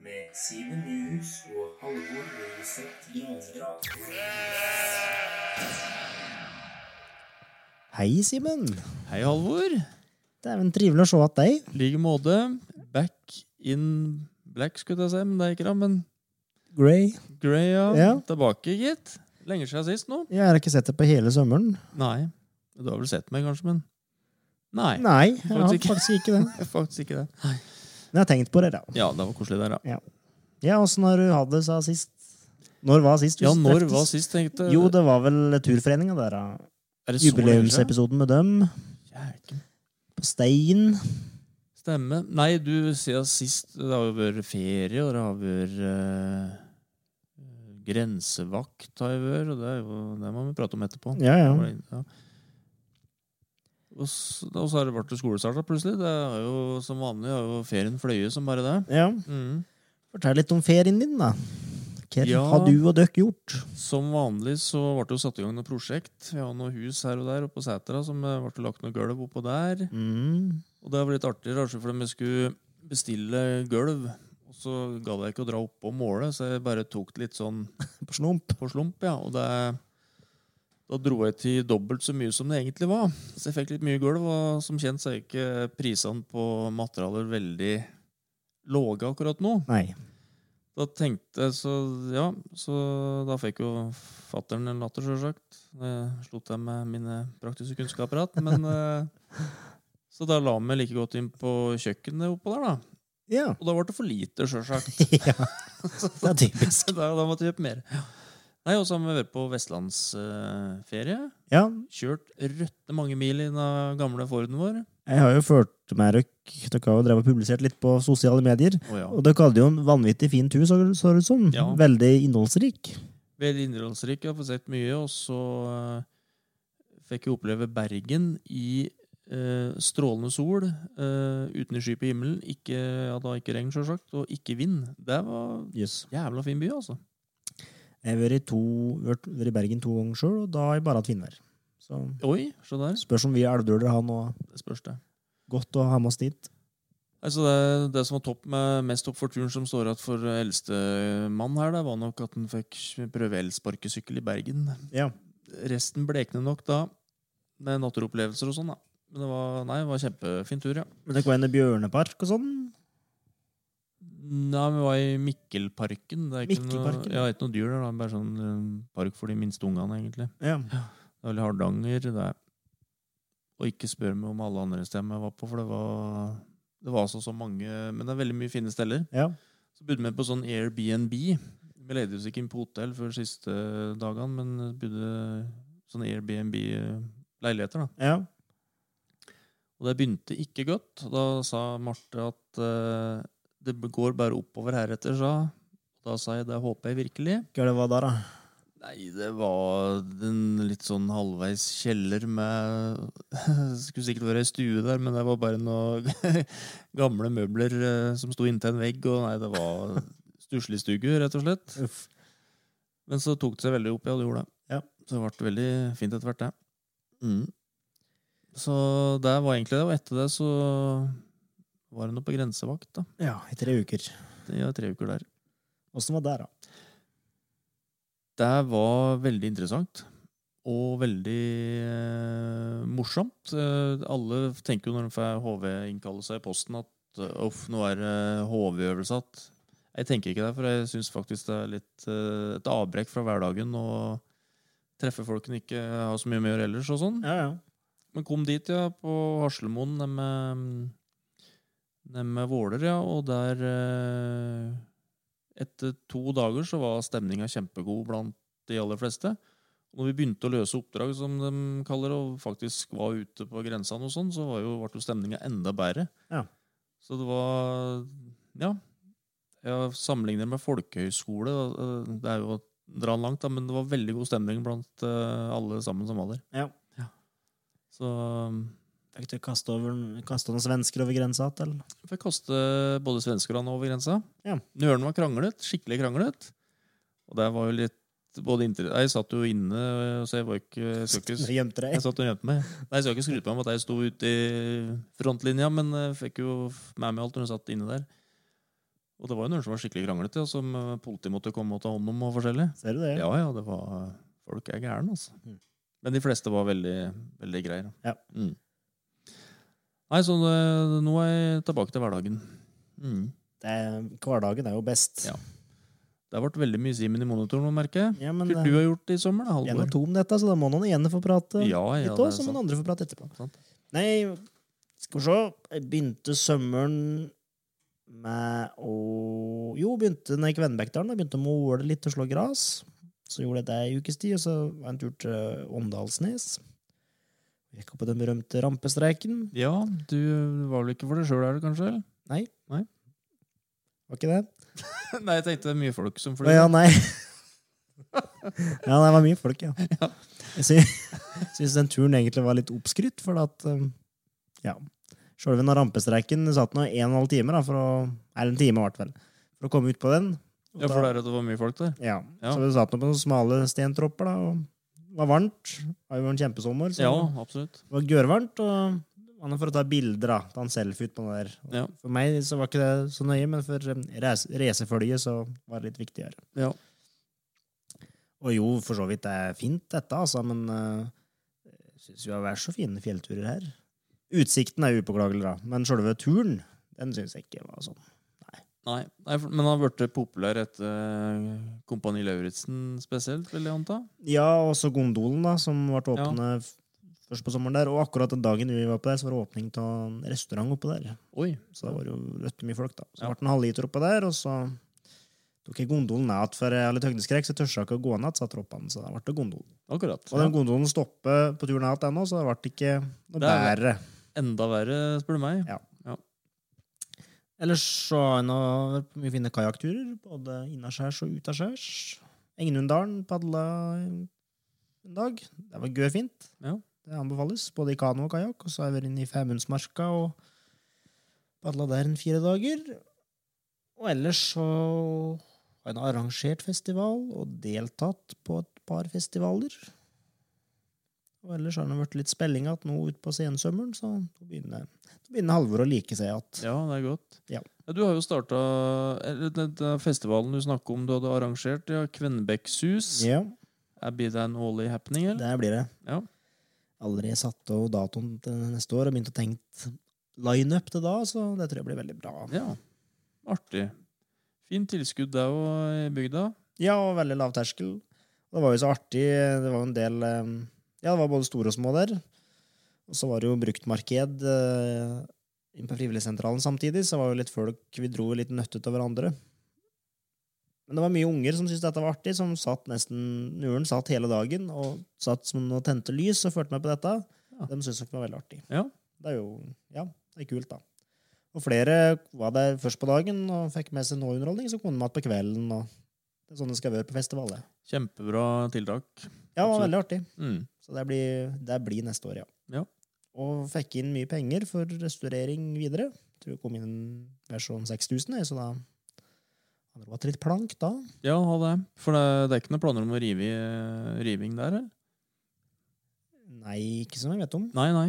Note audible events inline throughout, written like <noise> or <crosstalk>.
Med Simen Nyhus og Halvor Løseth Granedal. Hei, Simen. Hei, Halvor. Det er vel trivelig å se at deg. I like måte. Back in black, skulle jeg si, men det er ikke det. Men Grey. Grey, ja. Ja. Tilbake, gitt. Lenge siden sist nå. Jeg har ikke sett det på hele sommeren. Nei. Du har vel sett meg, kanskje, men Nei. Nei, jeg har Faktisk ikke. <laughs> faktisk ikke det. Faktisk ikke det. Men jeg har tenkt på det, da. Ja, det var koselig der, ja. Ja, åssen har du hatt det sa sist? Når var sist? du Ja, når treftes? var sist, tenkte Jo, det var vel Turforeninga der, da. Er det så lenge? Jubileumsepisoden med dem. Jæken. På Stein. Stemme. Nei, du sier sist Det har jo vært ferie, og det har vært eh, grensevakt, har jeg vært, og det, er jo, det må vi prate om etterpå. Ja, ja. Ja. Og så, og så har det vært skolestart plutselig. Det er jo Som vanlig har jo ferien fløyet som bare det. ja. Mm. Fortell litt om ferien din, da. Hva Ja. har du og dere gjort? Som vanlig så ble det jo satt i gang noe prosjekt. Vi har noe hus her og der oppe på setra som ble lagt noe gulv oppå der. Mm. Og det har blitt artig, kanskje, for vi skulle bestille gulv. Og så gadd jeg ikke å dra oppå og måle, så jeg bare tok det litt sånn <laughs> På slump. på slump. ja, og det, Da dro jeg til dobbelt så mye som det egentlig var. Så jeg fikk litt mye gulv, og som kjent så er ikke prisene på materialer veldig låge akkurat nå. Nei. Da tenkte jeg så Ja, så da fikk jo fattern en latter, sjølsagt. Slo til med mine praktiske kunnskaper igjen. Men eh, Så da la vi like godt inn på kjøkkenet oppå der, da. Ja. Og da ble det for lite, sjølsagt. <laughs> ja. <laughs> Det er typisk. <laughs> da, da måtte vi kjøpe mer. Nei, Og så har vi vært på vestlandsferie. Ja, Kjørt røtte mange mil i den gamle Forden vår. jeg har jo ført med dere Dere har jo drevet og publisert litt på sosiale medier. Oh, ja. Og dere hadde jo en vanvittig fin tur, så det ut som. Ja. Veldig innholdsrik. Veldig innholdsrik. Jeg har fått sett mye. Og så eh, fikk jeg oppleve Bergen i eh, strålende sol, eh, uten sky på himmelen. Ikke, ja, da ikke regn, sjølsagt, og ikke vind. Det var Yes. jævla fin by, altså. Jeg har vært i, Bergen to ganger sjøl, og da har jeg bare hatt finvær. Så Oi, se der. spørs om vi elvdøler har noe Det spørs, det. godt å ha med oss dit. Altså det, det som var topp med mest topp for turen som står igjen for eldstemann her, det var nok at han fikk prøve elsparkesykkel i Bergen. Ja. Resten blekner nok da, med naturopplevelser og sånn. da. Men det var, nei, det var kjempefin tur, ja. Men det var en Bjørnepark og sånn? Nei, vi var i Mikkelparken. Det er ikke Mikkelparken? Noe, ja, ikke noe dyr der. da. Bare sånn eh, park for de minste ungene, egentlig. Ja. Det er Hardanger. Det er. Og ikke spør meg om alle andre steder jeg var på, for det var, det var altså så mange Men det er veldig mye fine steder. ja. Så bodde vi på sånn Airbnb. Vi leide oss ikke inn på hotell før siste dagene, men bodde sånn Airbnb-leiligheter. da. ja. Og det begynte ikke godt. Da sa Marte at eh, det går bare oppover heretter, sa. Da sa jeg det håper jeg virkelig. Hva det var da, da? Nei, det var en litt sånn halvveis kjeller med Det <laughs> skulle sikkert være ei stue der, men det var bare noen <laughs> gamle møbler eh, som sto inntil en vegg. Og nei, det var stusslig stue, rett og slett. Uff. Men så tok det seg veldig opp, ja, det gjorde det. Ja. Så det ble veldig fint etter hvert, det. Mm. Så det var egentlig det, og etter det så var noe på grensevakt, da. Ja, i tre uker. Ja, tre uker der. Åssen var det, da? Det var veldig interessant. Og veldig eh, morsomt. Eh, alle tenker jo når de får HV-innkallelse i posten, at eh, uff, nå er det HV-øvelse igjen. Jeg tenker ikke det, for jeg syns faktisk det er litt eh, et avbrekk fra hverdagen å treffe folk en ikke har så mye med å gjøre ellers og sånn. Ja, ja. Men kom dit, ja, på Haslemoen nede med Våler, ja, og der eh, Etter to dager så var stemninga kjempegod blant de aller fleste. Og når vi begynte å løse oppdrag, som de kaller det, og faktisk var ute på grensene, og sånn, så var jo, ble jo stemninga enda bedre. Ja. Så det var Ja. Jeg sammenligner med folkehøyskole. Det er jo å dra langt, da, men det var veldig god stemning blant eh, alle sammen som var der. Ja. Så Fikk du kaste, noen svensker over grensa igjen, fikk kaste både svensker og han over grensa. Ja. Nøren var kranglet, skikkelig kranglet. Og det var jo litt både inntil, Jeg satt jo inne, så jeg var ikke Jeg, ikke, gjemte jeg satt og gjemte meg. Nei, jeg skal ikke skryte på meg om at jeg sto ute i frontlinja, men jeg fikk jo med meg alt når jeg satt inne der. Og det var jo noen som var skikkelig kranglete, som eh, politiet måtte komme og ta hånd om. og forskjellig. Ser du det? Ja, ja, det var Folk er gærne, altså. Mm. Men de fleste var veldig, veldig greie. Ja. Mm. Nei, så det, nå er jeg tilbake til hverdagen. Mm. Det er, hverdagen er jo best. Ja. Det har vært veldig mye Simen i monitoren, merker jeg. Ja, men du har gjort i sommer, da, Halvor? to om dette, så da må noen igjen få prate Ja, ja, litt òg, er så må noen andre få prate etterpå. Sant. Nei, skal vi se. Jeg begynte sommeren med å Jo, begynte når i Jeg begynte å måle litt og slå gras. Så gjorde jeg det ei ukes tid, og så var jeg en tur til Åndalsnes. Gikk opp på den berømte rampestreiken. Ja, du var vel ikke for deg sjøl her, kanskje? Nei. Var ikke det? <laughs> Nei, jeg tenkte det er mye folk som flyr. ja, nei. ja, det var mye folk, ja. <laughs> Jeg sy- syns den turen egentlig var litt oppskrytt, for at um, Ja. Sjølve den rampestreiken satt nå en og en halv time, da, for å Eller en time, hvert fall. For å komme ut på den. Ja, for det er at det var mye folk der. ja. Ja. Så vi satt nå på noen smale stentropper, da. Og var varmt. Det var jo en kjempesommer, så Ja, det absolutt. var gørvarmt. Og han er for å ta bilder, av Ta en selfie ut på den der. Ja. For meg så var ikke det så nøye, men for um, racerfølget så var det litt viktigere. Ja. Og jo, for så vidt det er fint, dette, altså, men uh, jeg syns jo det har vært så fine fjellturer her. Utsikten er upåklagelig, da, men selve turen, den syns jeg ikke var sånn. Nei, men han har blitt populær etter eh, Kompani Lauritzen spesielt, vil jeg anta? Ja, og så gondolen, da, som ble åpne ja. først på sommeren der. Og akkurat den dagen vi var på der, så var det åpning av en restaurant oppe der. Oi. Så det var jo rødt mye folk, da. Så Ja. det ble en halvliter oppe der, og så tok jeg gondolen ned for jeg har litt høydeskrekk, så jeg tørste ikke å gå ned, så jeg troppa den, så det ble gondol. Akkurat. Og den gondolen stopper på turen ned ennå, så det ble ikke noe Det bedre. Enda verre, spør du meg. Ja. Ellers så har jeg mye fine kajakkturer, både innaskjærs og utaskjærs. Engenunddalen padla en dag. Det var gøy fint. Ja. Det anbefales, både i kano og kajakk. Og så har jeg vært inne i Femundsmarka og padla der en fire dager. Og ellers så har jeg arrangert festival og deltatt på et par festivaler. Og ellers har det vært litt spilling igjen nå utpå sensommeren, så nå begynner, begynner Halvor å like seg igjen. Ja, det er godt. Ja. Du har jo starta festivalen du snakker om du hadde arrangert, ja, Kvennebekkshus. Ja, Er det en årlig happening, eller? det blir det. Ja. Allerede satt av datoen til neste år og begynt å tenke line-up til da, så det tror jeg blir veldig bra. Ja. Artig. Fint tilskudd der òg i bygda. Ja, og veldig lav terskel. Det var jo så artig. Det var jo en del Ja, det var både store og små der. Og så var det jo bruktmarked eh, inn på Frivilligsentralen samtidig, så det var jo litt folk Vi dro litt nøttet av hverandre. Men det var mye unger som syntes dette var artig, som satt nesten Nuren satt hele dagen og satt som og tente lys og fulgte med på dette. Ja. De syntes nok det var veldig artig. Ja. Det er jo Ja, det er kult, da. Og flere var der først på dagen og fikk med seg noe underholdning, så kom de igjen på kvelden. og Det er sånn det skal være på festivalet. Kjempebra tiltak. Ja, det var veldig artig. Mm. Så det blir, det blir neste år, ja. Ja. Og fikk inn mye penger for restaurering videre. Jeg tror det kom inn mer sånn 6000, så da hadde det vært litt plank da. Ja, ha det. For det, det er ikke noen planer om å rive, i- riving der, eller? Nei, ikke som jeg vet om. Nei, nei.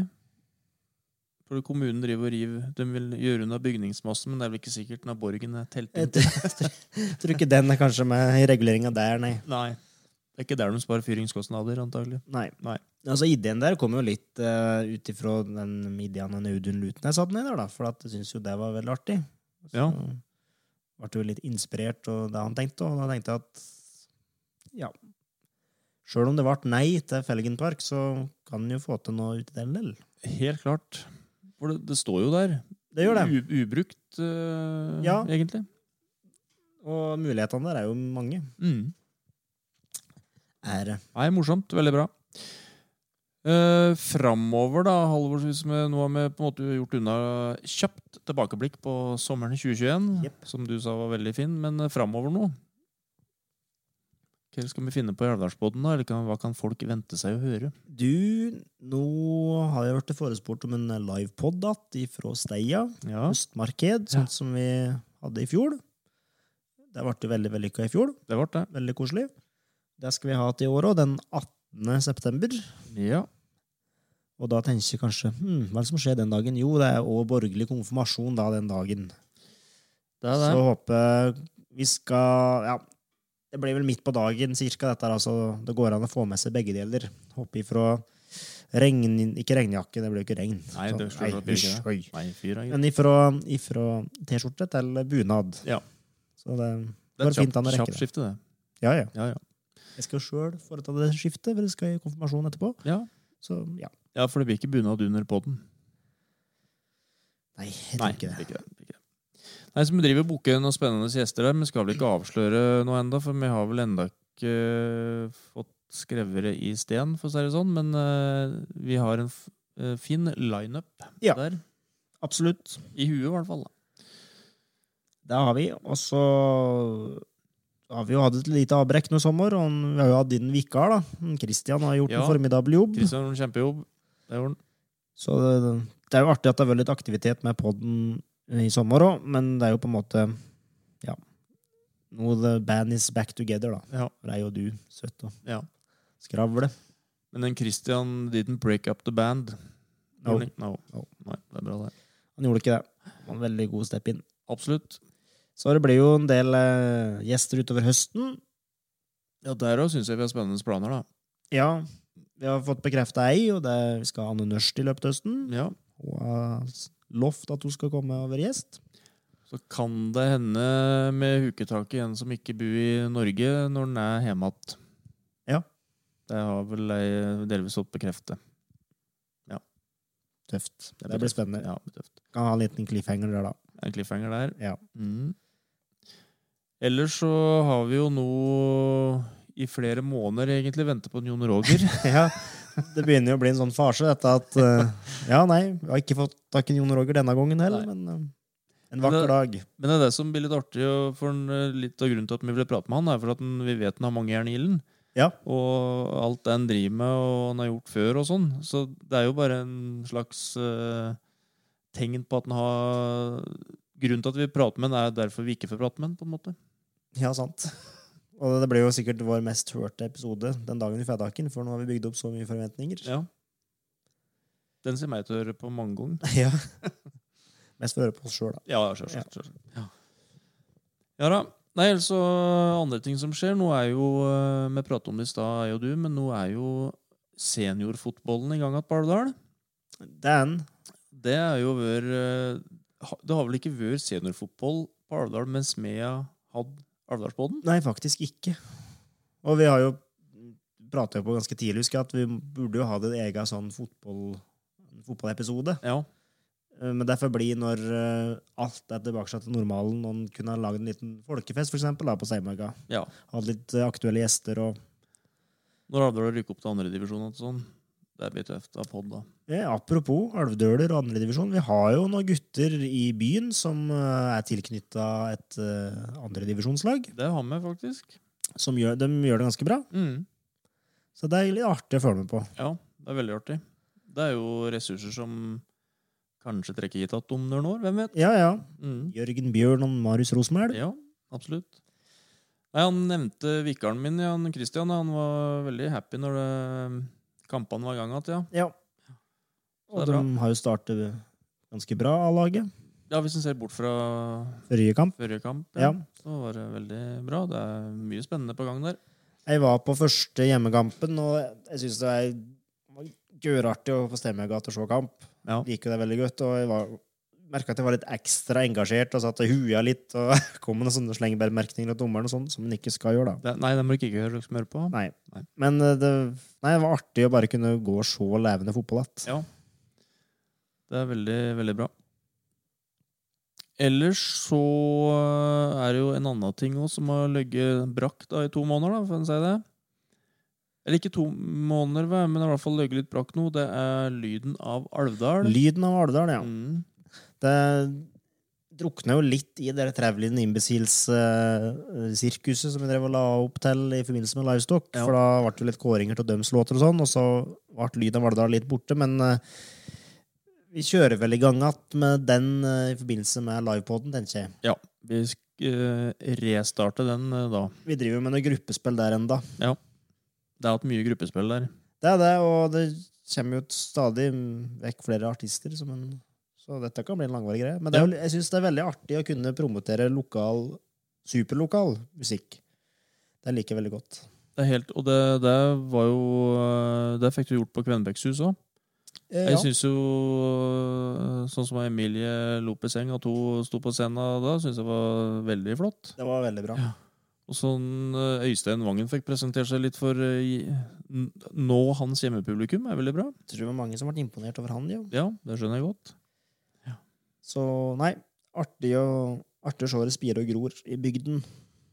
For kommunen driver og river. De vil gjøre unna bygningsmassen, men det er vel ikke sikkert når borgen er telt Jeg inn. tror, jeg tror ikke den er kanskje med i reguleringa der, nei. Nei. Det er ikke der de sparer fyringskostnader, antagelig. Nei. Nei. Altså, ideen der kom jo litt uh, ut ifra den midjaen og Audun Luten jeg ned der, da, for at jeg syns jo det var veldig artig. Så Ja. ble jo litt inspirert av det han tenkte, og da tenkte jeg at ja Sjøl om det ble nei til Felgenpark, så kan en jo få til noe uti den del. Helt klart. For det, det står jo der. Det gjør det. U, ubrukt, uh, Ja. egentlig. Og mulighetene der er jo mange. Mm. Er det. Nei, morsomt. Veldig bra. Uh, framover, da, Halvor, hvis vi nå har vi på en måte gjort unna kjapt tilbakeblikk på sommeren 2021, yep. som du sa var veldig fin, men uh, framover nå Hva skal vi finne på i Alvdalsbodden, da? Eller hva kan folk vente seg å høre? Du, nå har jeg blitt forespurt om en livepod fra Steia. Ja, Høstmarked, sånn som vi hadde i fjor. Det ble veldig vellykka i fjor. det ble det. Veldig koselig. Det skal vi ha til i år òg, den 18. september. Ja. Og da tenker jeg kanskje hm, hva er det som skjer den dagen? Jo, det er òg borgerlig konfirmasjon da den dagen. Det det. Så håper vi skal Ja, det blir vel midt på dagen cirka, dette. Altså, det går an å få med seg begge deler. Hoppe ifra regn... Ikke regnjakke, det blir jo ikke regn. Nei, det Så- nei, hysj, det. oi. Nei, fyr. Men ifra, ifra T-skjorte til bunad. Ja. Så det går fint an å kjapt, rekke kjapt det. skifte, det. Ja, ja. Ja, ja. Jeg skal sjøl foreta det skiftet, for det skal i konfirmasjon etterpå. ja. Så ja. Ja, for det blir ikke bunad under poden. Nei, jeg tror Nei, ikke det ikke det. det. ikke det. Nei, så Vi driver og booker noen spennende gjester der, men skal vel ikke avsløre noe enda, for vi har vel enda ikke eh, fått skrevet det i sten, for å si det sånn. Men uh, vi har en eh, fin lineup Ja. der. Absolutt. I huet, i hvert fall. da. Det har vi. Og så har vi jo hatt et lite avbrekk nå i sommer, og vi har jo hatt din vikar, da. Kristian har gjort Ja. en formidabel jobb. Kristian har en kjempejobb. Det gjorde han. Så det, det er jo artig at det har vært litt aktivitet med podden i sommer òg, men det er jo på en måte Ja. Nå the band is back together, da. Ja. Rei og du, søtt og Ja. skravle. Men den Christian didn't break up the band. No. No. No. Nei, det er bra, det. Han gjorde ikke det. Han var en veldig god step in. Absolutt. Så det blir jo en del eh, gjester utover høsten. Ja, Der òg syns jeg vi har spennende planer, da. Ja, vi har fått bekrefta ei, og det vi skal ha Anne Nørst i løpet av høsten. Ja. Hun har lovt at hun skal komme og være gjest. Så kan det hende med huketaket en som ikke bor i Norge, når den er hjemme igjen. Ja. Det har vel jeg delvis fått bekreftet. Tøft. Det, blir spennende. Ja, tøft. Kan ha en liten cliffhanger der, da. En cliffhanger der. Ja. Mm. Ellers så har vi jo nå i flere måneder egentlig ventet på en Jon Roger. <laughs> ja. Det begynner jo å bli en sånn farse, dette at eh, Ja, nei, vi har ikke fått tak i Jon Roger denne gangen heller, Nei. men eh, en vakker Men dag. Men det er det som blir litt artig, og for en, eh, litt av grunnen til at vi ville prate med han, er for at vi vet han har mange jern i ilden. Ja. Og alt det han driver med, og han har gjort før og sånn. Så det er jo bare en slags uh, tegn på at han har Grunnen til at vi prater med han, er derfor vi ikke får prate med han, på en måte. Ja, sant. Og det blir jo sikkert vår mest hørte episode den dagen i den, for nå har vi bygd opp så mye forventninger. Ja. Den ser meg til å høre på mange ganger. <laughs> Ja. Mest for å høre på oss sjøl, da. Ja, selvsagt. selv. Ja. ja da. Nei, altså andre ting som skjer. Nå er jo eh, Vi pratet om det i stad, jeg og du, men nå er jo seniorfotballen i gang igjen på Alvdal. Den. Det er jo vår eh, Det har vel ikke vært seniorfotball på Alvdal mens vi har hatt Alvdalsbåten? Nei, faktisk ikke. Og vi har jo prata på ganske tidlig, husker jeg, at vi burde jo ha det egen sånn fotball, fotballepisode. Ja. Eh, Men derfor blir når eh, alt er tilbake til normalen, og en kunne ha laget en liten folkefest for eksempel, da, på Seimøyga. ja. Hatt litt eh, aktuelle gjester og Når Alvdal rykker opp til andredivisjon sånn. Det blir tøft av pod, da. ja, Apropos alvdøler og andredivisjon, vi har jo noen gutter i byen som eh, er tilknytta et uh, andredivisjonslag. Det har vi faktisk. Som gjør, de gjør det ganske bra. Mm. Så det er litt artig å følge med på. Ja, det er veldig artig. Det er jo ressurser som kanskje trekker hit at om noen år. Hvem vet? Ja, ja. Mm. Jørgen Bjørn og Marius Rosmæl. Ja, absolutt. Nei, Han nevnte vikaren min, Jan Christian. Han var veldig happy når det, kampene var i gang igjen. Ja. Ja. Og de har jo startet ganske bra, A-laget. ja, hvis en ser bort fra Forrige kamp. forrige kamp, Ja. så var det veldig bra. Det er mye spennende på gang der. Jeg var på første hjemmekampen, og jeg syns det er gørartig å få Stemmegata og se kamp. Ja. Liker det veldig godt. Og jeg var, merka at jeg var litt ekstra engasjert og satt og huja litt. Og <laughs> kom med noen sånne slengebemerkninger og dommeren og sånn, som en ikke skal gjøre, da. Det, nei, må du ikke gjøre, dere på. Nei. Nei. Men eh, det, nei, det var artig å bare kunne gå og se levende fotball igjen. Ja. Det er veldig, veldig bra. Ellers så øh, er det jo en annen ting også som har ligget brakk da, i to måneder, da, for å si det. Eller ikke to måneder, men i hvert fall ligget litt brakk nå. Det er lyden av Alvdal. Lyden av Alvdal, ja. Mm. Det drukna jo litt i det Traveling Imbeciles-sirkuset som vi drev og la opp til i forbindelse med Livestock. Ja. For da ble det litt kåringer til dømslåter og sånn, og så ble lyden av Alvdal litt borte. Men eh, vi kjører vel i gang igjen med den eh, i forbindelse med livepoden, tenker jeg. Ja, vi skal øh, restarte den da. Vi driver med noe gruppespill der enda. Det har hatt mye gruppespill der. Det er det, og det kommer jo stadig vekk flere artister som en Så dette kan bli en langvarig greie. Men er, jeg syns det er veldig artig å kunne promotere lokal, superlokal musikk. Det liker jeg veldig godt. Det er helt, og det, det var jo eh, Det fikk du gjort på Kvenbekkshus òg. Eh, Jeg ja. syns jo eh, Sånn som Emilie Lopeseng, at hun sto på scenen da, syns jeg var veldig flott. Det var veldig bra. Ja. Og sånn eh, Øystein Wangen fikk presentert seg litt for nå hans hjemmepublikum, er veldig bra. Jeg tror det var mange som ble imponert over han, jo. Ja, det skjønner jeg godt. Så nei, artig å, artig å se det spirer og gror i bygden.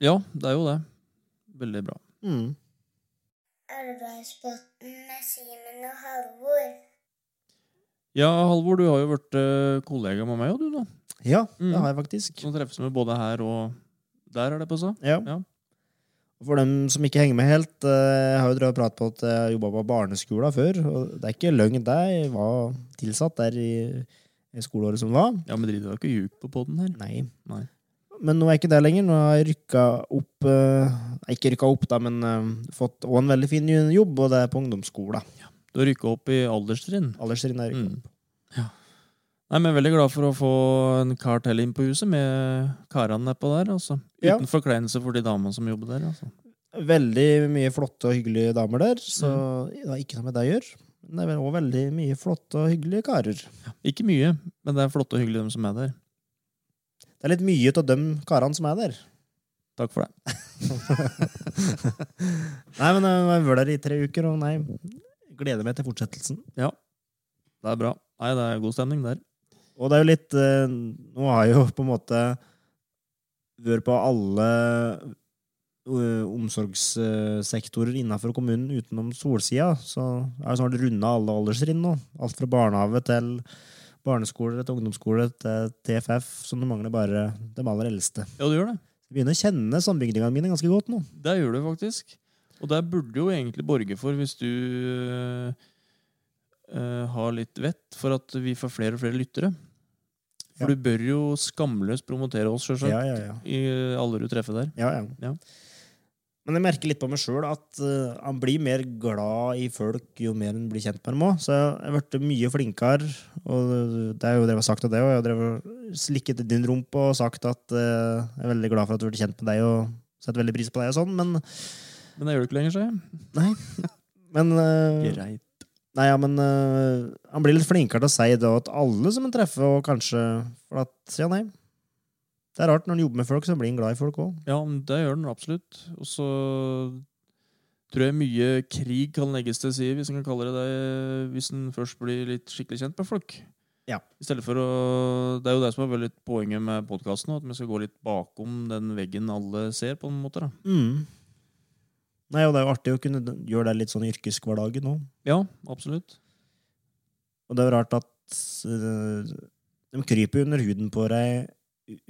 Ja, det er jo det. Veldig bra. Mm. Med Simen og Halvor. Ja, Halvor, du har jo vært eh, kollega med meg og du da. Ja, Mm. det har jeg faktisk. Nå treffes vi både her og der, er det på så. Ja. Ja. For dem som ikke henger med helt, eh, jeg har jo drevet og pratet på at jeg jobba på barneskolen før. Og det er ikke løgn, det. Jeg var tilsatt der i, i skoleåret som var. Ja, men driver du ikke ljug på poden her? Nei. Nei. Men nå er jeg ikke der lenger. Nå har jeg rykka opp eh, Ikke rykka opp, da, men eh, fått også en veldig fin jobb, og det er på ungdomsskolen. Du har rykka opp i alderstrinn. Alderstrinn er rykka Mm. opp. Nei, men Veldig glad for å få en kar til inn på huset med karene nedpå der. altså. Ja. Uten forkleinelse for de damene som jobber der. altså. Veldig mye flotte og hyggelige damer der, så Mm. det har ikke noe med det å gjøre. Men det er òg veldig mye flotte og hyggelige karer. Ikke mye, men det er flotte og hyggelige, de som er der. Det er litt mye av de karene som er der. Takk for det. <laughs> Nei, men jeg har vært der i tre uker, og nei, gleder meg til fortsettelsen. Ja, Det er bra. Nei, det er god stemning der. Og det er jo litt eh, Nå har jeg jo på en måte vært på alle eh, omsorgssektorer innenfor kommunen utenom solsida, så er har snart runda alle alderstrinn nå. Alt fra barnehage til barneskole til ungdomsskole til TFF, så det mangler bare de aller eldste. Ja, du gjør det. Jeg begynner å kjenne sambygdingene mine ganske godt nå. Det gjør du faktisk. Og det burde jo egentlig borge for, hvis du øh, har litt vett, for at vi får flere og flere lyttere. For Ja. du bør jo skamløst promotere oss, sjølsagt, Ja, ja, ja. i alle du treffer der. Ja, ja. Men jeg merker litt på meg sjøl at uh, han blir mer glad i folk jo mer han blir kjent med dem òg. Så jeg har blitt mye flinkere. Og det er jo drevet sagt av det òg. Jeg har drevet slikket din rumpe og sagt at uh, jeg er veldig glad for at du blitt kjent med deg og setter veldig pris på deg og sånn, men Men det gjør du ikke lenger, jeg. Nei. Men, uh, Greit. nei, ja, men uh, han blir litt flinkere til å si det til alle som han treffer, og kanskje For at Ja, nei. Det er rart når en jobber med folk, så blir en glad i folk òg. Ja, det gjør den absolutt. Og så tror jeg mye krig kan legges til side, hvis en kan kalle det det, hvis en først blir litt skikkelig kjent med folk. Ja. I stedet for å Det er jo det som er veldig poenget med podkasten, at vi skal gå litt bakom den veggen alle ser, på en måte. da. Mm. Nei, og det er jo artig å kunne gjøre det litt sånn yrkeshverdagen òg. Ja, absolutt. Og det er jo rart at øh, de kryper under huden på deg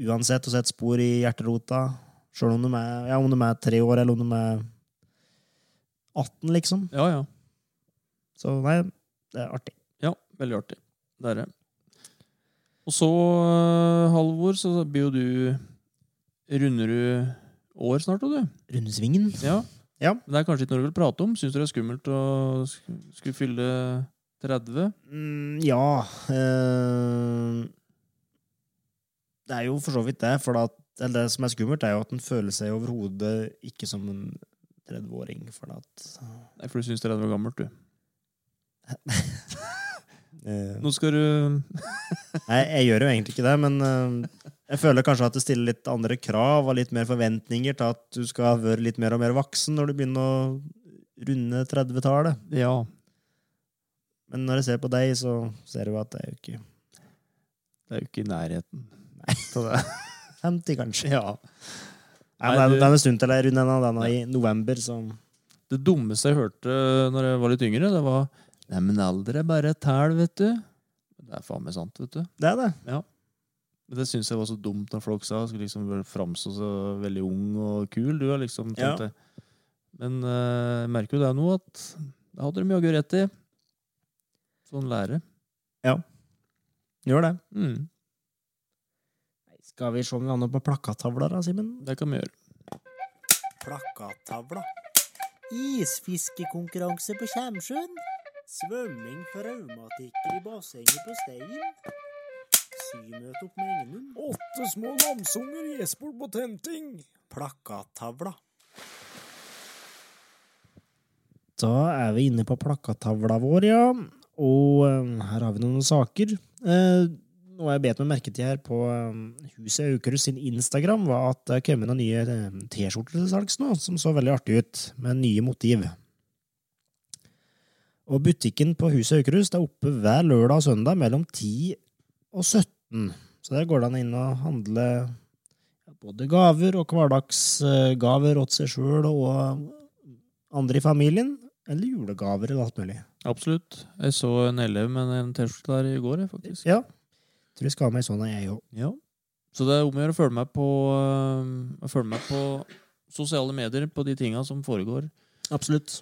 uansett å sette spor i hjerterota. Sjøl om, ja, om de er tre år, eller om de er 18, liksom. Ja, ja. Så nei, det er artig. Ja, veldig artig. Det er det. Og så, eh, Halvor, så blir jo du Runder du år snart, og du? Rundesvingen. Ja. Ja. Det er kanskje ikke noe du vil prate om? Syns du det er skummelt å skulle fylle 30? Mm, ja øh, Det er jo for så vidt det. For at, eller det som er skummelt, er jo at en føler seg overhodet ikke som en 30-åring. For at Nei, for du syns 30 er gammelt, du. øh, <laughs> Nå skal du <laughs> Nei, jeg gjør jo egentlig ikke det, men øh, jeg føler kanskje at det stiller litt andre krav og litt mer forventninger til at du skal være litt mer og mer voksen når du begynner å runde 30-tallet. Ja. Men når jeg ser på deg, så ser jeg jo at det er jo ikke Det er jo ikke i nærheten. Så det <laughs> er 50, kanskje. Ja. Nei, men det er- er en stund til jeg runder den, den er i november, så Det dummeste jeg hørte når jeg var litt yngre, det var Nei, men alder er bare et tall, vet du. Det er faen meg sant, vet du. det er det. Men det syns jeg var så dumt når folk sa. Skulle liksom framstå så veldig ung og kul. Du har liksom Ja. det. Men eh, jeg merker jo det nå, at det hadde de jaggu rett i. Sånn lære. Gjør det. Mm, Skal vi se om vi havner på plakattavla, da, Simen? det kan vi gjøre. Plakattavla. Isfiskekonkurranse på Kjemsjøen. Svømming for raumatikere i bassenget på Stein. Symøte opp med Engenum. Åtte små namsunger i Esport på tenting. Plakattavla. Da er vi inne på plakattavla vår, ja. Og eh, her har vi noen saker. Eh, noe jeg bet meg merke til her på eh, Huset Aukrust sin Instagram, var at det kom noen nye eh, T-skjorter til salgs nå, som så veldig artig ut, med nye motiv. Og butikken på Huset Aukrust er oppe hver lørdag og søndag mellom 10 og 17. Så der går det an inn og handle både gaver og hverdagsgaver åt seg sjøl og andre i familien, eller julegaver eller alt mulig. Absolutt. Jeg så en elev med en T-skjorte der i går, faktisk. Ja. Tror jeg skal ha meg sånn, jeg òg. Ja. Så det er om å gjøre å følge med på øh, følge med på sosiale medier, på de tinga som foregår. Absolutt.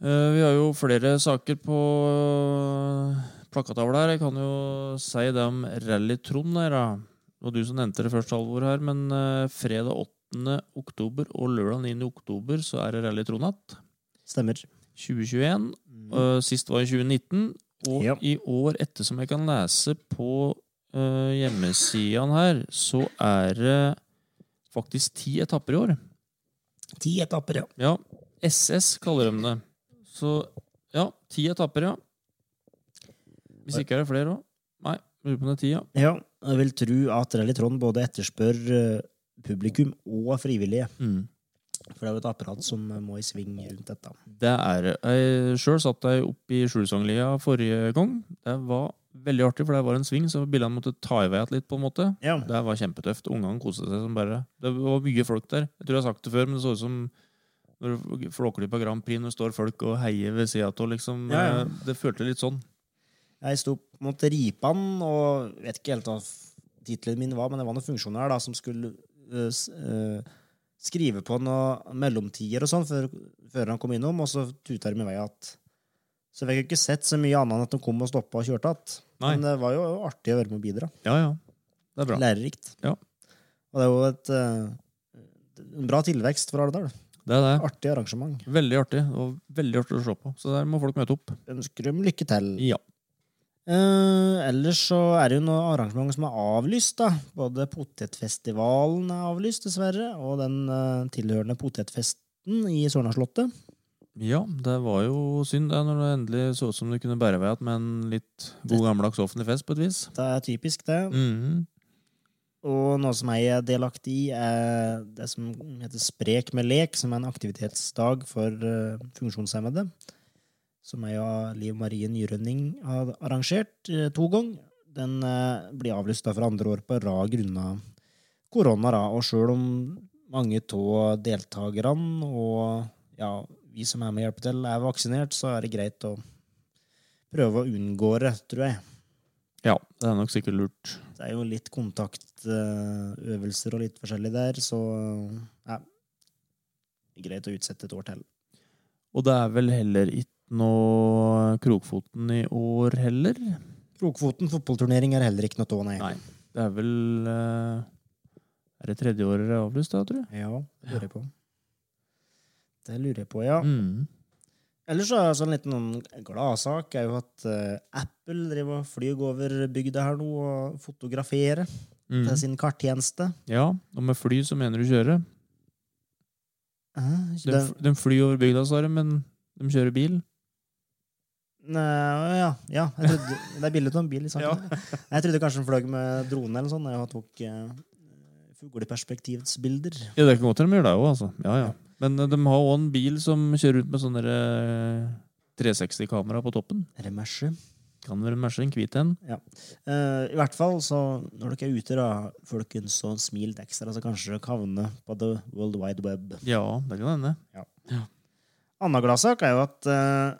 Uh, vi har jo flere saker på uh, plakatavla her. Jeg kan jo si det om Rally Trond her. Det var du som nevnte det første halvor her, men uh, fredag 8. oktober og lørdag 9. oktober så er det Rally Trond igjen. Stemmer. 2021. Uh, sist var i 2019. Og Ja. i år, etter som jeg kan lese på uh, hjemmesidene her, så er det faktisk ti etapper i år. Ti etapper, ja. Ja, SS kaller de det. Så ja, ti etapper, ja. Hvis ikke er det flere òg. Nei, lurer på om det er ti, ja. Ja, jeg vil tro at Rally Trond både etterspør eh, publikum og frivillige. Mm. For det er jo et apparat som må i sving rundt dette. Det er. Jeg sjøl satt jeg oppe i Skjulsanglia forrige gang. Det var veldig artig, for det var en sving, så bilene måtte ta i vei litt, på en måte. Ja. Det var kjempetøft. Ungene koste seg som bare Det var mye folk der. Jeg tror jeg har sagt det før, men det så ut som når du flåker på Grand Prix, når det står folk og heier ved sida av, liksom. Ja, ja. eh, Det føltes litt sånn. Jeg sto opp mot Ripan, og vet ikke helt hva tittelen min var, men det var noen funksjonær da, som skulle øh, eh, skrive på noen mellomtider og sånn før, før han kom innom, og så tuta de i vei at Så jeg fikk jo ikke sett så mye annet enn at de kom og stoppa og kjørte igjen. Men det var jo artig å være med og bidra. Ja, ja. Det er bra. Lærerikt. Ja. Og det er jo et eh, en bra tilvekst for Alvdal. Det er det. Artig arrangement. Veldig artig. Og veldig artig å se på. Så der må folk møte opp. Ønsker dem lykke til. Ja. Eh, ellers så er det jo noen arrangement som er avlyst. da. Både Potetfestivalen er avlyst, dessverre, og den eh, tilhørende potetfesten i Sørnaslottet. Ja, det var jo synd det når det endelig så ut som det kunne bære vei igjen med en litt god gammeldags offentlig fest, på et vis. Det er typisk, det. Mhm. Og noe som jeg er delaktig i, er det som heter Sprek med lek, som er en aktivitetsdag for eh, funksjonshemmede. Som jeg og Liv Marie Nyrønning har arrangert eh, to ganger. Den eh, blir avlyst for andre år på rad grunnet korona. Da. Og sjøl om mange av deltakerne og ja, vi som er med og hjelper til, er vaksinert, så er det greit å prøve å unngå det, tror jeg. Ja, det er nok sikkert lurt. Det er jo litt kontaktøvelser og litt forskjellig der, så ja. Greit å utsette et år til. Og det er vel heller ikke noe Krokfoten i år heller? Krokfoten fotballturnering er heller ikke noe av, nei. Nei. Det er vel eh, Er det tredjeåret er avlyst, da, tror jeg? Ja, det lurer jeg på. Det lurer jeg på, ja. Mm. Ellers så er det en liten sånn gladsak er jo at eh, Apple driver og flyr over bygda her nå og fotograferer Mm. til sin karttjeneste. Ja, og med fly så mener du kjøre. Uh, De, de flyr over bygda, sa de, men de kjører bil. Nei, ja, ja. Jeg trodde, det er bilde av en bil i saken. Jeg trodde kanskje den fløy med drone eller sånn. Jeg tok uh, fugleperspektivsbilder. Ja, det kan godt hende de gjør det òg, altså. Ja, ja. Men eh, de har òg en bil som kjører ut med sånne eh, 360-kamera på toppen. Remerse. Kan være merse en hvit en. Eh, I hvert fall, så når dere er ute, da, folkens, så smil litt ekstra, så kanskje dere havner på the world wide web. Ja, det kan hende. Anna gladsak er jo at eh, er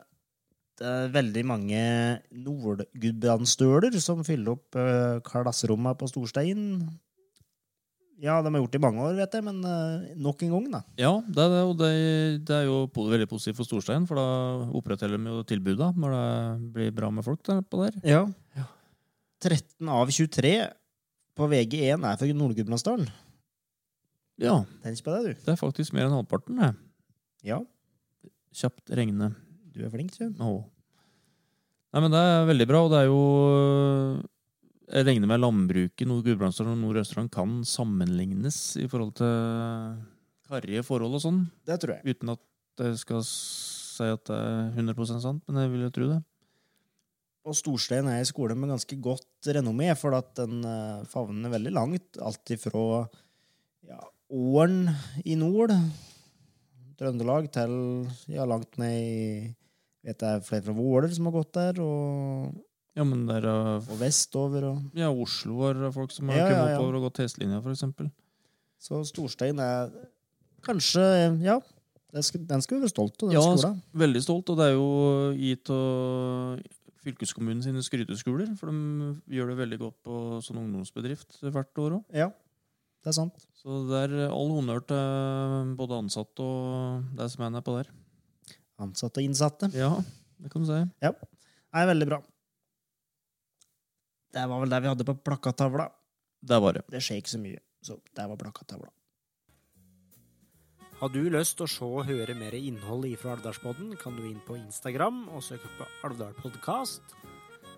veldig mange Nordgudbrandsstøler som fyller opp uh, klasserommene på Storstein. Ja, de har gjort det i mange år, vet jeg, men uh, nok en gang, da. Ja, det er det, og det, det er jo veldig positivt for Storstein, for da opprettholder de jo tilbudet når det blir bra med folk der på der. Ja. Ja. 13 av 23 på VG1 er fra Nord-Gudbrandsdalen. Ja, Tenk på det, du. det er faktisk mer enn halvparten, det. Ja, Kjapt regne. Du er flink, du. Åh. Nei, men det er veldig bra, og det er jo jeg regner med landbruket Nord-Gudbrandsdalen og Nord-Østerdalen kan sammenlignes i forhold til karrige forhold og sånn, Det tror jeg. uten at jeg skal si at det er 100% sant, men jeg vil jo tro det. Og Storstein er i skole med ganske godt renommé, for at den eh, favner veldig langt. Alt ifra ja, Åren i nord, Trøndelag, til ja, langt ned i Vet jeg flere fra Våler som har gått der, og, Ja, men der er uh, og vestover. Og, ja, Oslo har folk som har Ja, kommet ja. oppover og gått hestelinja, eksempel. så Storstein er kanskje Ja, den skal, den skal vi være stolt av, den Ja, skolen. Veldig stolt, og det er jo gitt av fylkeskommunen sine skryteskoler, for de gjør det veldig godt på sånn ungdomsbedrift hvert år òg. Ja, det er sant. Så det er all honnør til både ansatte og deg som er nedpå der. Ansatte og innsatte. Ja, det kan du si. Ja. Det er veldig bra. Det var vel det vi hadde på plakattavla. Det var det. Det skjer ikke så mye, så det var plakattavla. Har du lyst til å se og høre mer innhold ifra Alvdalspodden, kan du inn på Instagram og søke på Alvdalpodkast.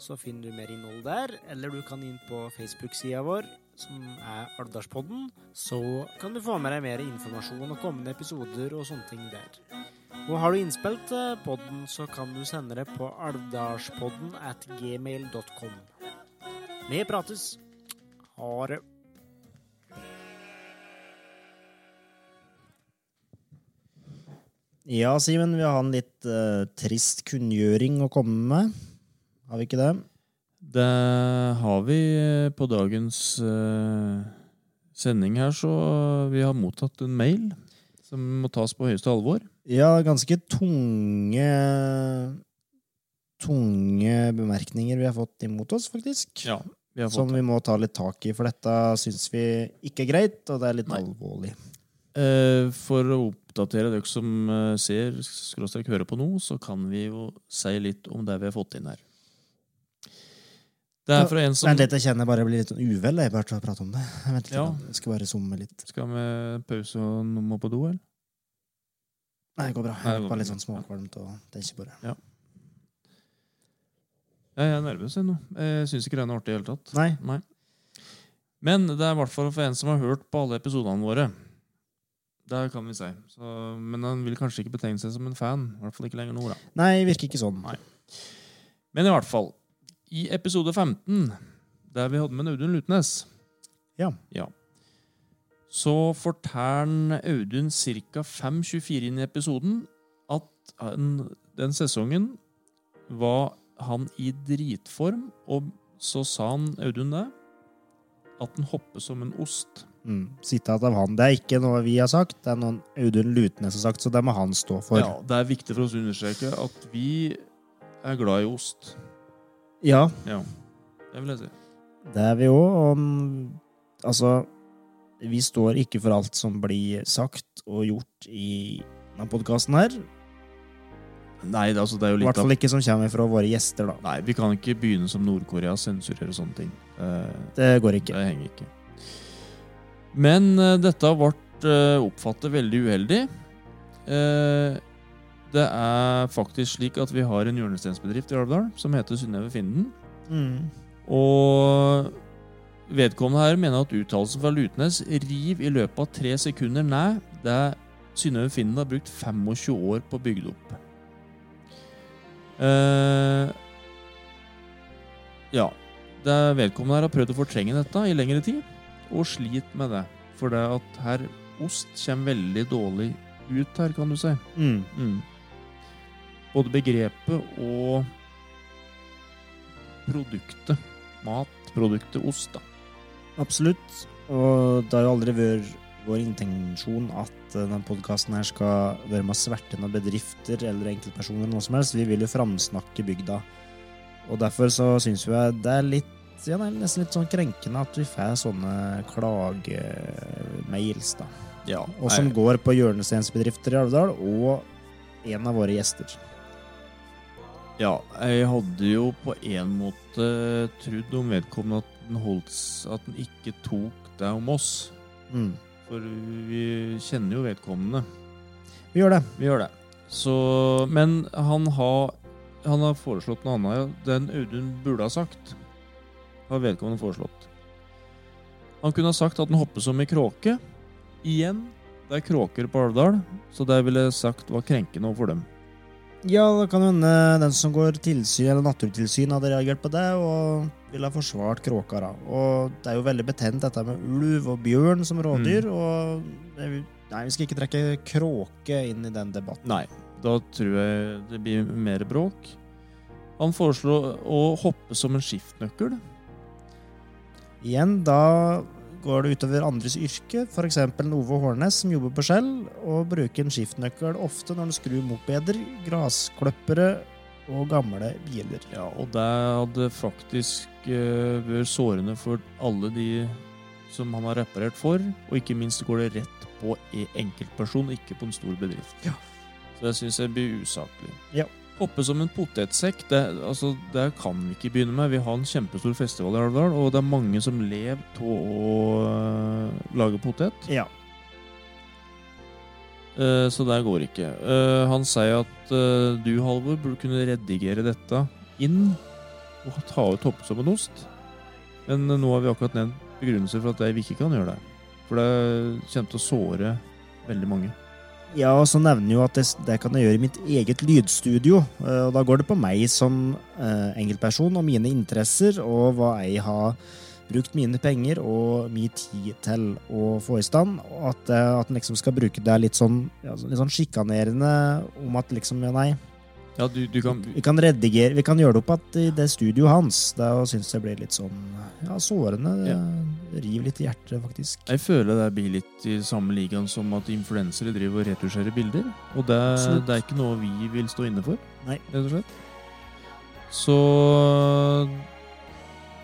Så finner du mer innhold der, eller du kan inn på Facebook-sida vår, som er Alvdalspodden. Så kan du få med deg mer informasjon og kommende episoder og sånne ting der. Og har du innspilt podden, så kan du sende det på alvdalspodden at gmail.com. Vi prates. Ha det. Ja, Simen, vi har en litt uh, trist kunngjøring å komme med. Har vi ikke det? Det har vi eh, på dagens eh, sending her, så vi har mottatt en mail som må tas på høyeste alvor. Ja, ganske tunge Tunge bemerkninger vi har fått imot oss, faktisk. Ja, vi har fått Som vi må ta litt tak i, for dette syns vi ikke er greit, og det er litt Nei. alvorlig. Eh, For å oppdatere dere som ser, skråstrek hører på nå, så kan vi jo si litt om det vi har fått inn her. Det er fra en som Vent dette jeg kjenner bare blir litt sånn uvel jeg bare å prate om det. <laughs> Jeg, litt, Ja. jeg skal bare zoome litt. Skal vi pause og må på do, eller? Nei, det går bra. Det Jeg er bare litt sånn småkvalmt og tenker på det. Ja, jeg er nervøs ennå. nå. Jeg syns ikke det er artig i det hele tatt. Nei, Nei. Men det er i hvert fall for en som har hørt på alle episodene våre. Det kan vi si. Så, men han vil kanskje ikke betegne seg som en fan. I hvert fall ikke lenger nå, da. nei, virker ikke sånn. Nei. Men i hvert fall, i episode 15, der vi hadde med Audun Lutnes Ja. ja. Så forteller Audun ca. 5.24 inn i episoden at han, den sesongen var han i dritform, og så sa han Audun det, at han hopper som en ost. Mm. Sitat av han. Det er ikke noe vi har sagt, det er noe Audun Lutnes har sagt, så det må han stå for. Ja, Det er viktig for oss å understreke at vi er glad i ost. Ja, Ja, det vil jeg si. det er vi òg. Altså, vi står ikke for alt som blir sagt og gjort i denne podkasten her. Nei, det, altså, det er jo I litt hvert fall ikke som kommer fra våre gjester, da. Nei, vi kan ikke begynne som Nord-Korea og sensurere sånne ting. Eh, Det går ikke. Det henger ikke. Men eh, dette ble uh, oppfattet veldig uheldig. Eh, det er faktisk slik at vi har en hjørnesteinsbedrift i Alvdal som heter Synnøve Finden. Mm. Og vedkommende her mener at uttalelsen fra Lutnes riv i løpet av tre sekunder ned det Synnøve Finden har brukt 25 år på å bygge det opp. Eh, ja. Det vedkommende her har prøvd å fortrenge dette i lengre tid, og sliter med det. For det at her ost kommer veldig dårlig ut her, kan du si. Mm. Mm. Både begrepet og produktet. Matproduktet ost, da. Absolutt. Og det har jo aldri vært vår intensjon at eh, denne podkasten her skal være med å sverte noen bedrifter eller enkeltpersoner noe som helst. Vi vil jo framsnakke bygda. Og derfor så syns vi det er litt ja, det er nesten litt sånn krenkende at vi får sånne klagemails, da. Ja, Og som går på hjørnesteinsbedrifter i Alvdal, og en av våre gjester. Ja, jeg hadde jo på en måte trodd om vedkommende at den, holdt, at den ikke tok det om oss. Mm. For vi kjenner jo vedkommende. Vi gjør det. Vi gjør det. Så, men han har, han har foreslått noe annet. Den Audun burde ha sagt, har vedkommende foreslått. Han kunne ha sagt at den hopper som i kråke. Igjen, det er kråker på Alvdal, så det ville jeg sagt var krenkende overfor dem. Ja, det kan hende den som går tilsyn eller naturtilsyn, hadde reagert på det og ville ha forsvart kråka. da. Og det er jo veldig betent dette med ulv og bjørn som rådyr, og er jo- nei, vi skal ikke trekke kråke inn i den debatten. Nei, da tror jeg det blir mer bråk. Han foreslo å hoppe som en skiftnøkkel. Igjen, da går det utover andres yrke, f.eks. Ove Hårnes, som jobber på Skjell, og bruker en skiftnøkkel ofte når han skrur mopeder, graskløppere og gamle biler. Ja, og det hadde faktisk uh, vært sårende for alle de som han har reparert for, og ikke minst går det rett på en enkeltperson, ikke på en stor bedrift. Ja. Så det syns jeg blir usaklig. Ja. Hoppe som en potetsekk, det, altså, det kan vi ikke begynne med. Vi har en kjempestor festival i Alvdal, og det er mange som lever av å uh, lage potet. Ja. Uh, så der går ikke. Uh, han sier at du, Halvor, burde kunne redigere dette inn og ta ut hoppe som en ost. Men nå har vi akkurat nevnt begrunnelser for at vi ikke kan gjøre det. For det kommer til å såre veldig mange. Ja, og så nevner jeg jo at det, det kan jeg gjøre i mitt eget lydstudio. eh, Og da går det på meg som eh, enkeltperson og mine interesser, og hva jeg har brukt mine penger og min tid til å få i stand. Og at, eh, at en liksom skal bruke det litt sånn, ja, sånn sjikanerende om at liksom, ja, nei Ja, du, du kan Vi kan redigere, vi kan gjøre det opp at i det studioet hans. Da syns jeg blir litt sånn ja, sårende. Ja. river litt i hjertet, faktisk. Jeg føler det blir litt i samme ligaen som at influensere driver og retusjerer bilder. Og det, det er ikke noe vi vil stå inne for, Nei. rett og slett. Så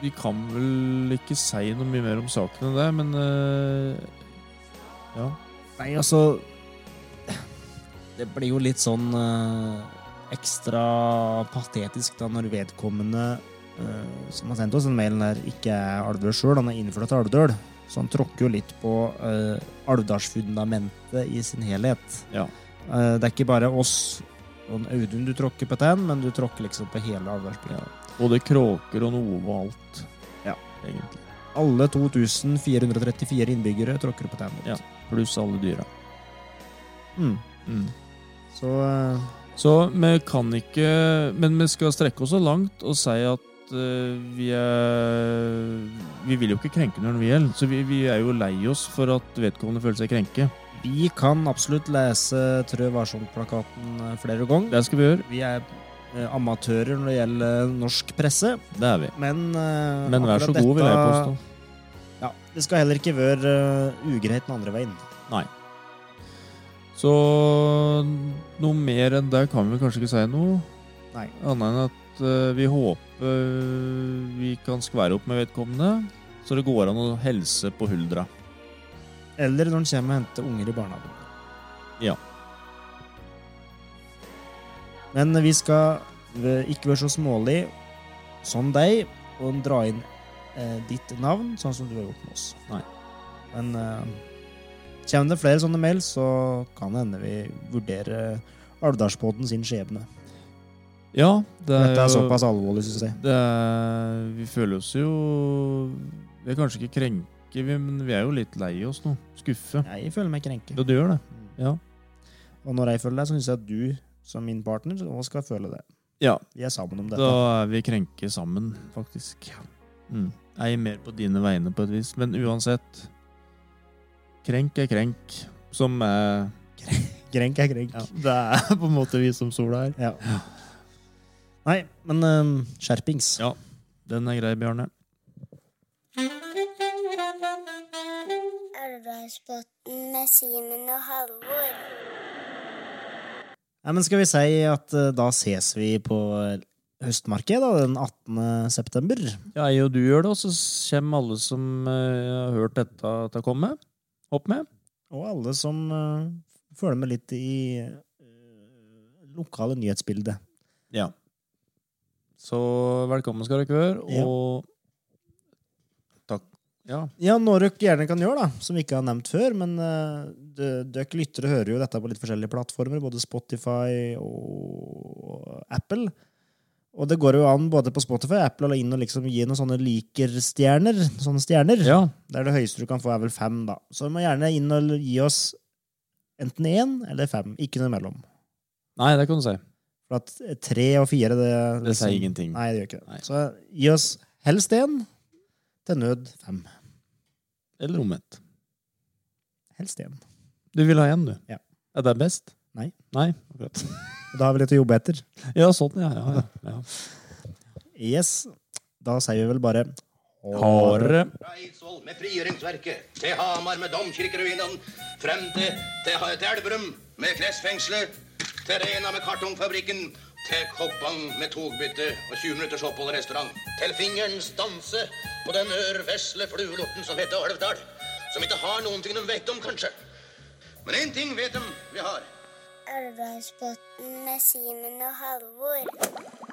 vi kan vel ikke si noe mye mer om saken enn det, men eh, ja. Nei, altså Det blir jo litt sånn eh, ekstra patetisk da når vedkommende uh, som har sendt oss en mail der, ikke er alvdøl sjøl. Han er innført til Alvdøl. Så han tråkker jo litt på uh, Alvdalsfundamentet i sin helhet. Ja. Uh, det er ikke bare oss og Audun du tråkker på den, men du tråkker liksom på hele Alvdalsbygda. Både kråker og noe og alt. Ja. Egentlig. Alle 2434 innbyggere tråkker på den. Ja. Pluss alle dyra. Mm. Mm. Så eh, Så vi kan ikke Men vi skal strekke oss så langt og si at uh, vi er Vi vil jo ikke krenke noen vi gjelder, så vi, vi er jo lei oss for at vedkommende føler seg krenke. Vi kan absolutt lese Trø varsomt-plakaten eh, flere ganger. Det skal vi gjøre. Vi er eh, amatører når det gjelder norsk presse, Det er vi. men uh, Men vær så god, vil jeg påstå. Ja, det skal heller ikke være ugreit den andre veien. Så noe mer enn det kan vi kanskje ikke si noe. Nei. Annet enn at uh, vi håper vi kan skvære opp med vedkommende, så det går an å helse på huldra. Eller når han kommer og henter unger i barnehagen. Ja. Men vi skal ikke være så smålig som deg og dra inn eh, ditt navn, sånn som du har gjort med oss. Nei. Men eh, kommer det flere sånne mail, så kan det hende vi vurderer Alvdalspodden sin skjebne. Ja, det er, Dette er jo- såpass alvorlig, syns jeg. Det er, vi føler oss jo Vi er kanskje ikke krenke, men vi er jo litt lei oss nå. Skuffe. Jeg føler meg krenke. Ja, du gjør det. Ja. Og når jeg føler det, så syns jeg at du som min partner også skal føle det. Ja, Vi er sammen om dette. da er vi krenke sammen, faktisk. Mm. Jeg er mer på dine vegne på et vis, men uansett Krenk er krenk, som er Krenk er krenk. ja, Det er på en måte vi som sola er. Ja. Nei, men ehm, skjerpings. Ja. Den er grei, Bjarne. Med Simen og Halvor. Nei, men skal vi si at eh, da ses vi på høstmarked da, den 18. september? Ja, jeg og du gjør det, og så kommer alle som uh, har hørt dette, til å komme. Hopp med. Og alle som eh, følger med litt i eh, lokale nyhetsbildet. Ja. Så velkommen skal dere være, Ja. og takk. Ja. Ja, noe dere gjerne kan gjøre, da, som vi ikke har nevnt før, men uh, dere lyttere hører jo dette på litt forskjellige plattformer, både Spotify og Apple. Og det går jo an både på Spotify og Apple å inn og liksom gi noen sånne liker-stjerner. Sånne stjerner. Ja. Der det høyeste du kan få, er vel fem, da. Så du må gjerne inn og gi oss enten én eller fem. Ikke noe imellom. Nei, det kan du si. For at tre og fire, det Det sier ingenting. Nei, det gjør ikke det. Nei. Så gi oss helst én, til nød fem. Eller omvendt. Helst én. Du vil ha én, du? Ja. Er det best? Nei. Nei, akkurat. <laughs> Da har vi litt å jobbe etter. Ja, sånn, ja. ja, ja, ja. Yes. Da sier vi vel bare Hare. Fra Eidsvoll med frigjøringsverket, til Hamar med domkirkeruinene, frem til, til, til Elverum med klesfengselet, til Rena med kartongfabrikken, til Koppang med togbytte og 20 minutters opphold i restaurant, til fingerens danse på den ørvesle fluelorten som heter Alvdal, som ikke har noen ting de vet om, kanskje. Men én ting vet de vi har. Alvdalsbotn med Simen og Halvor.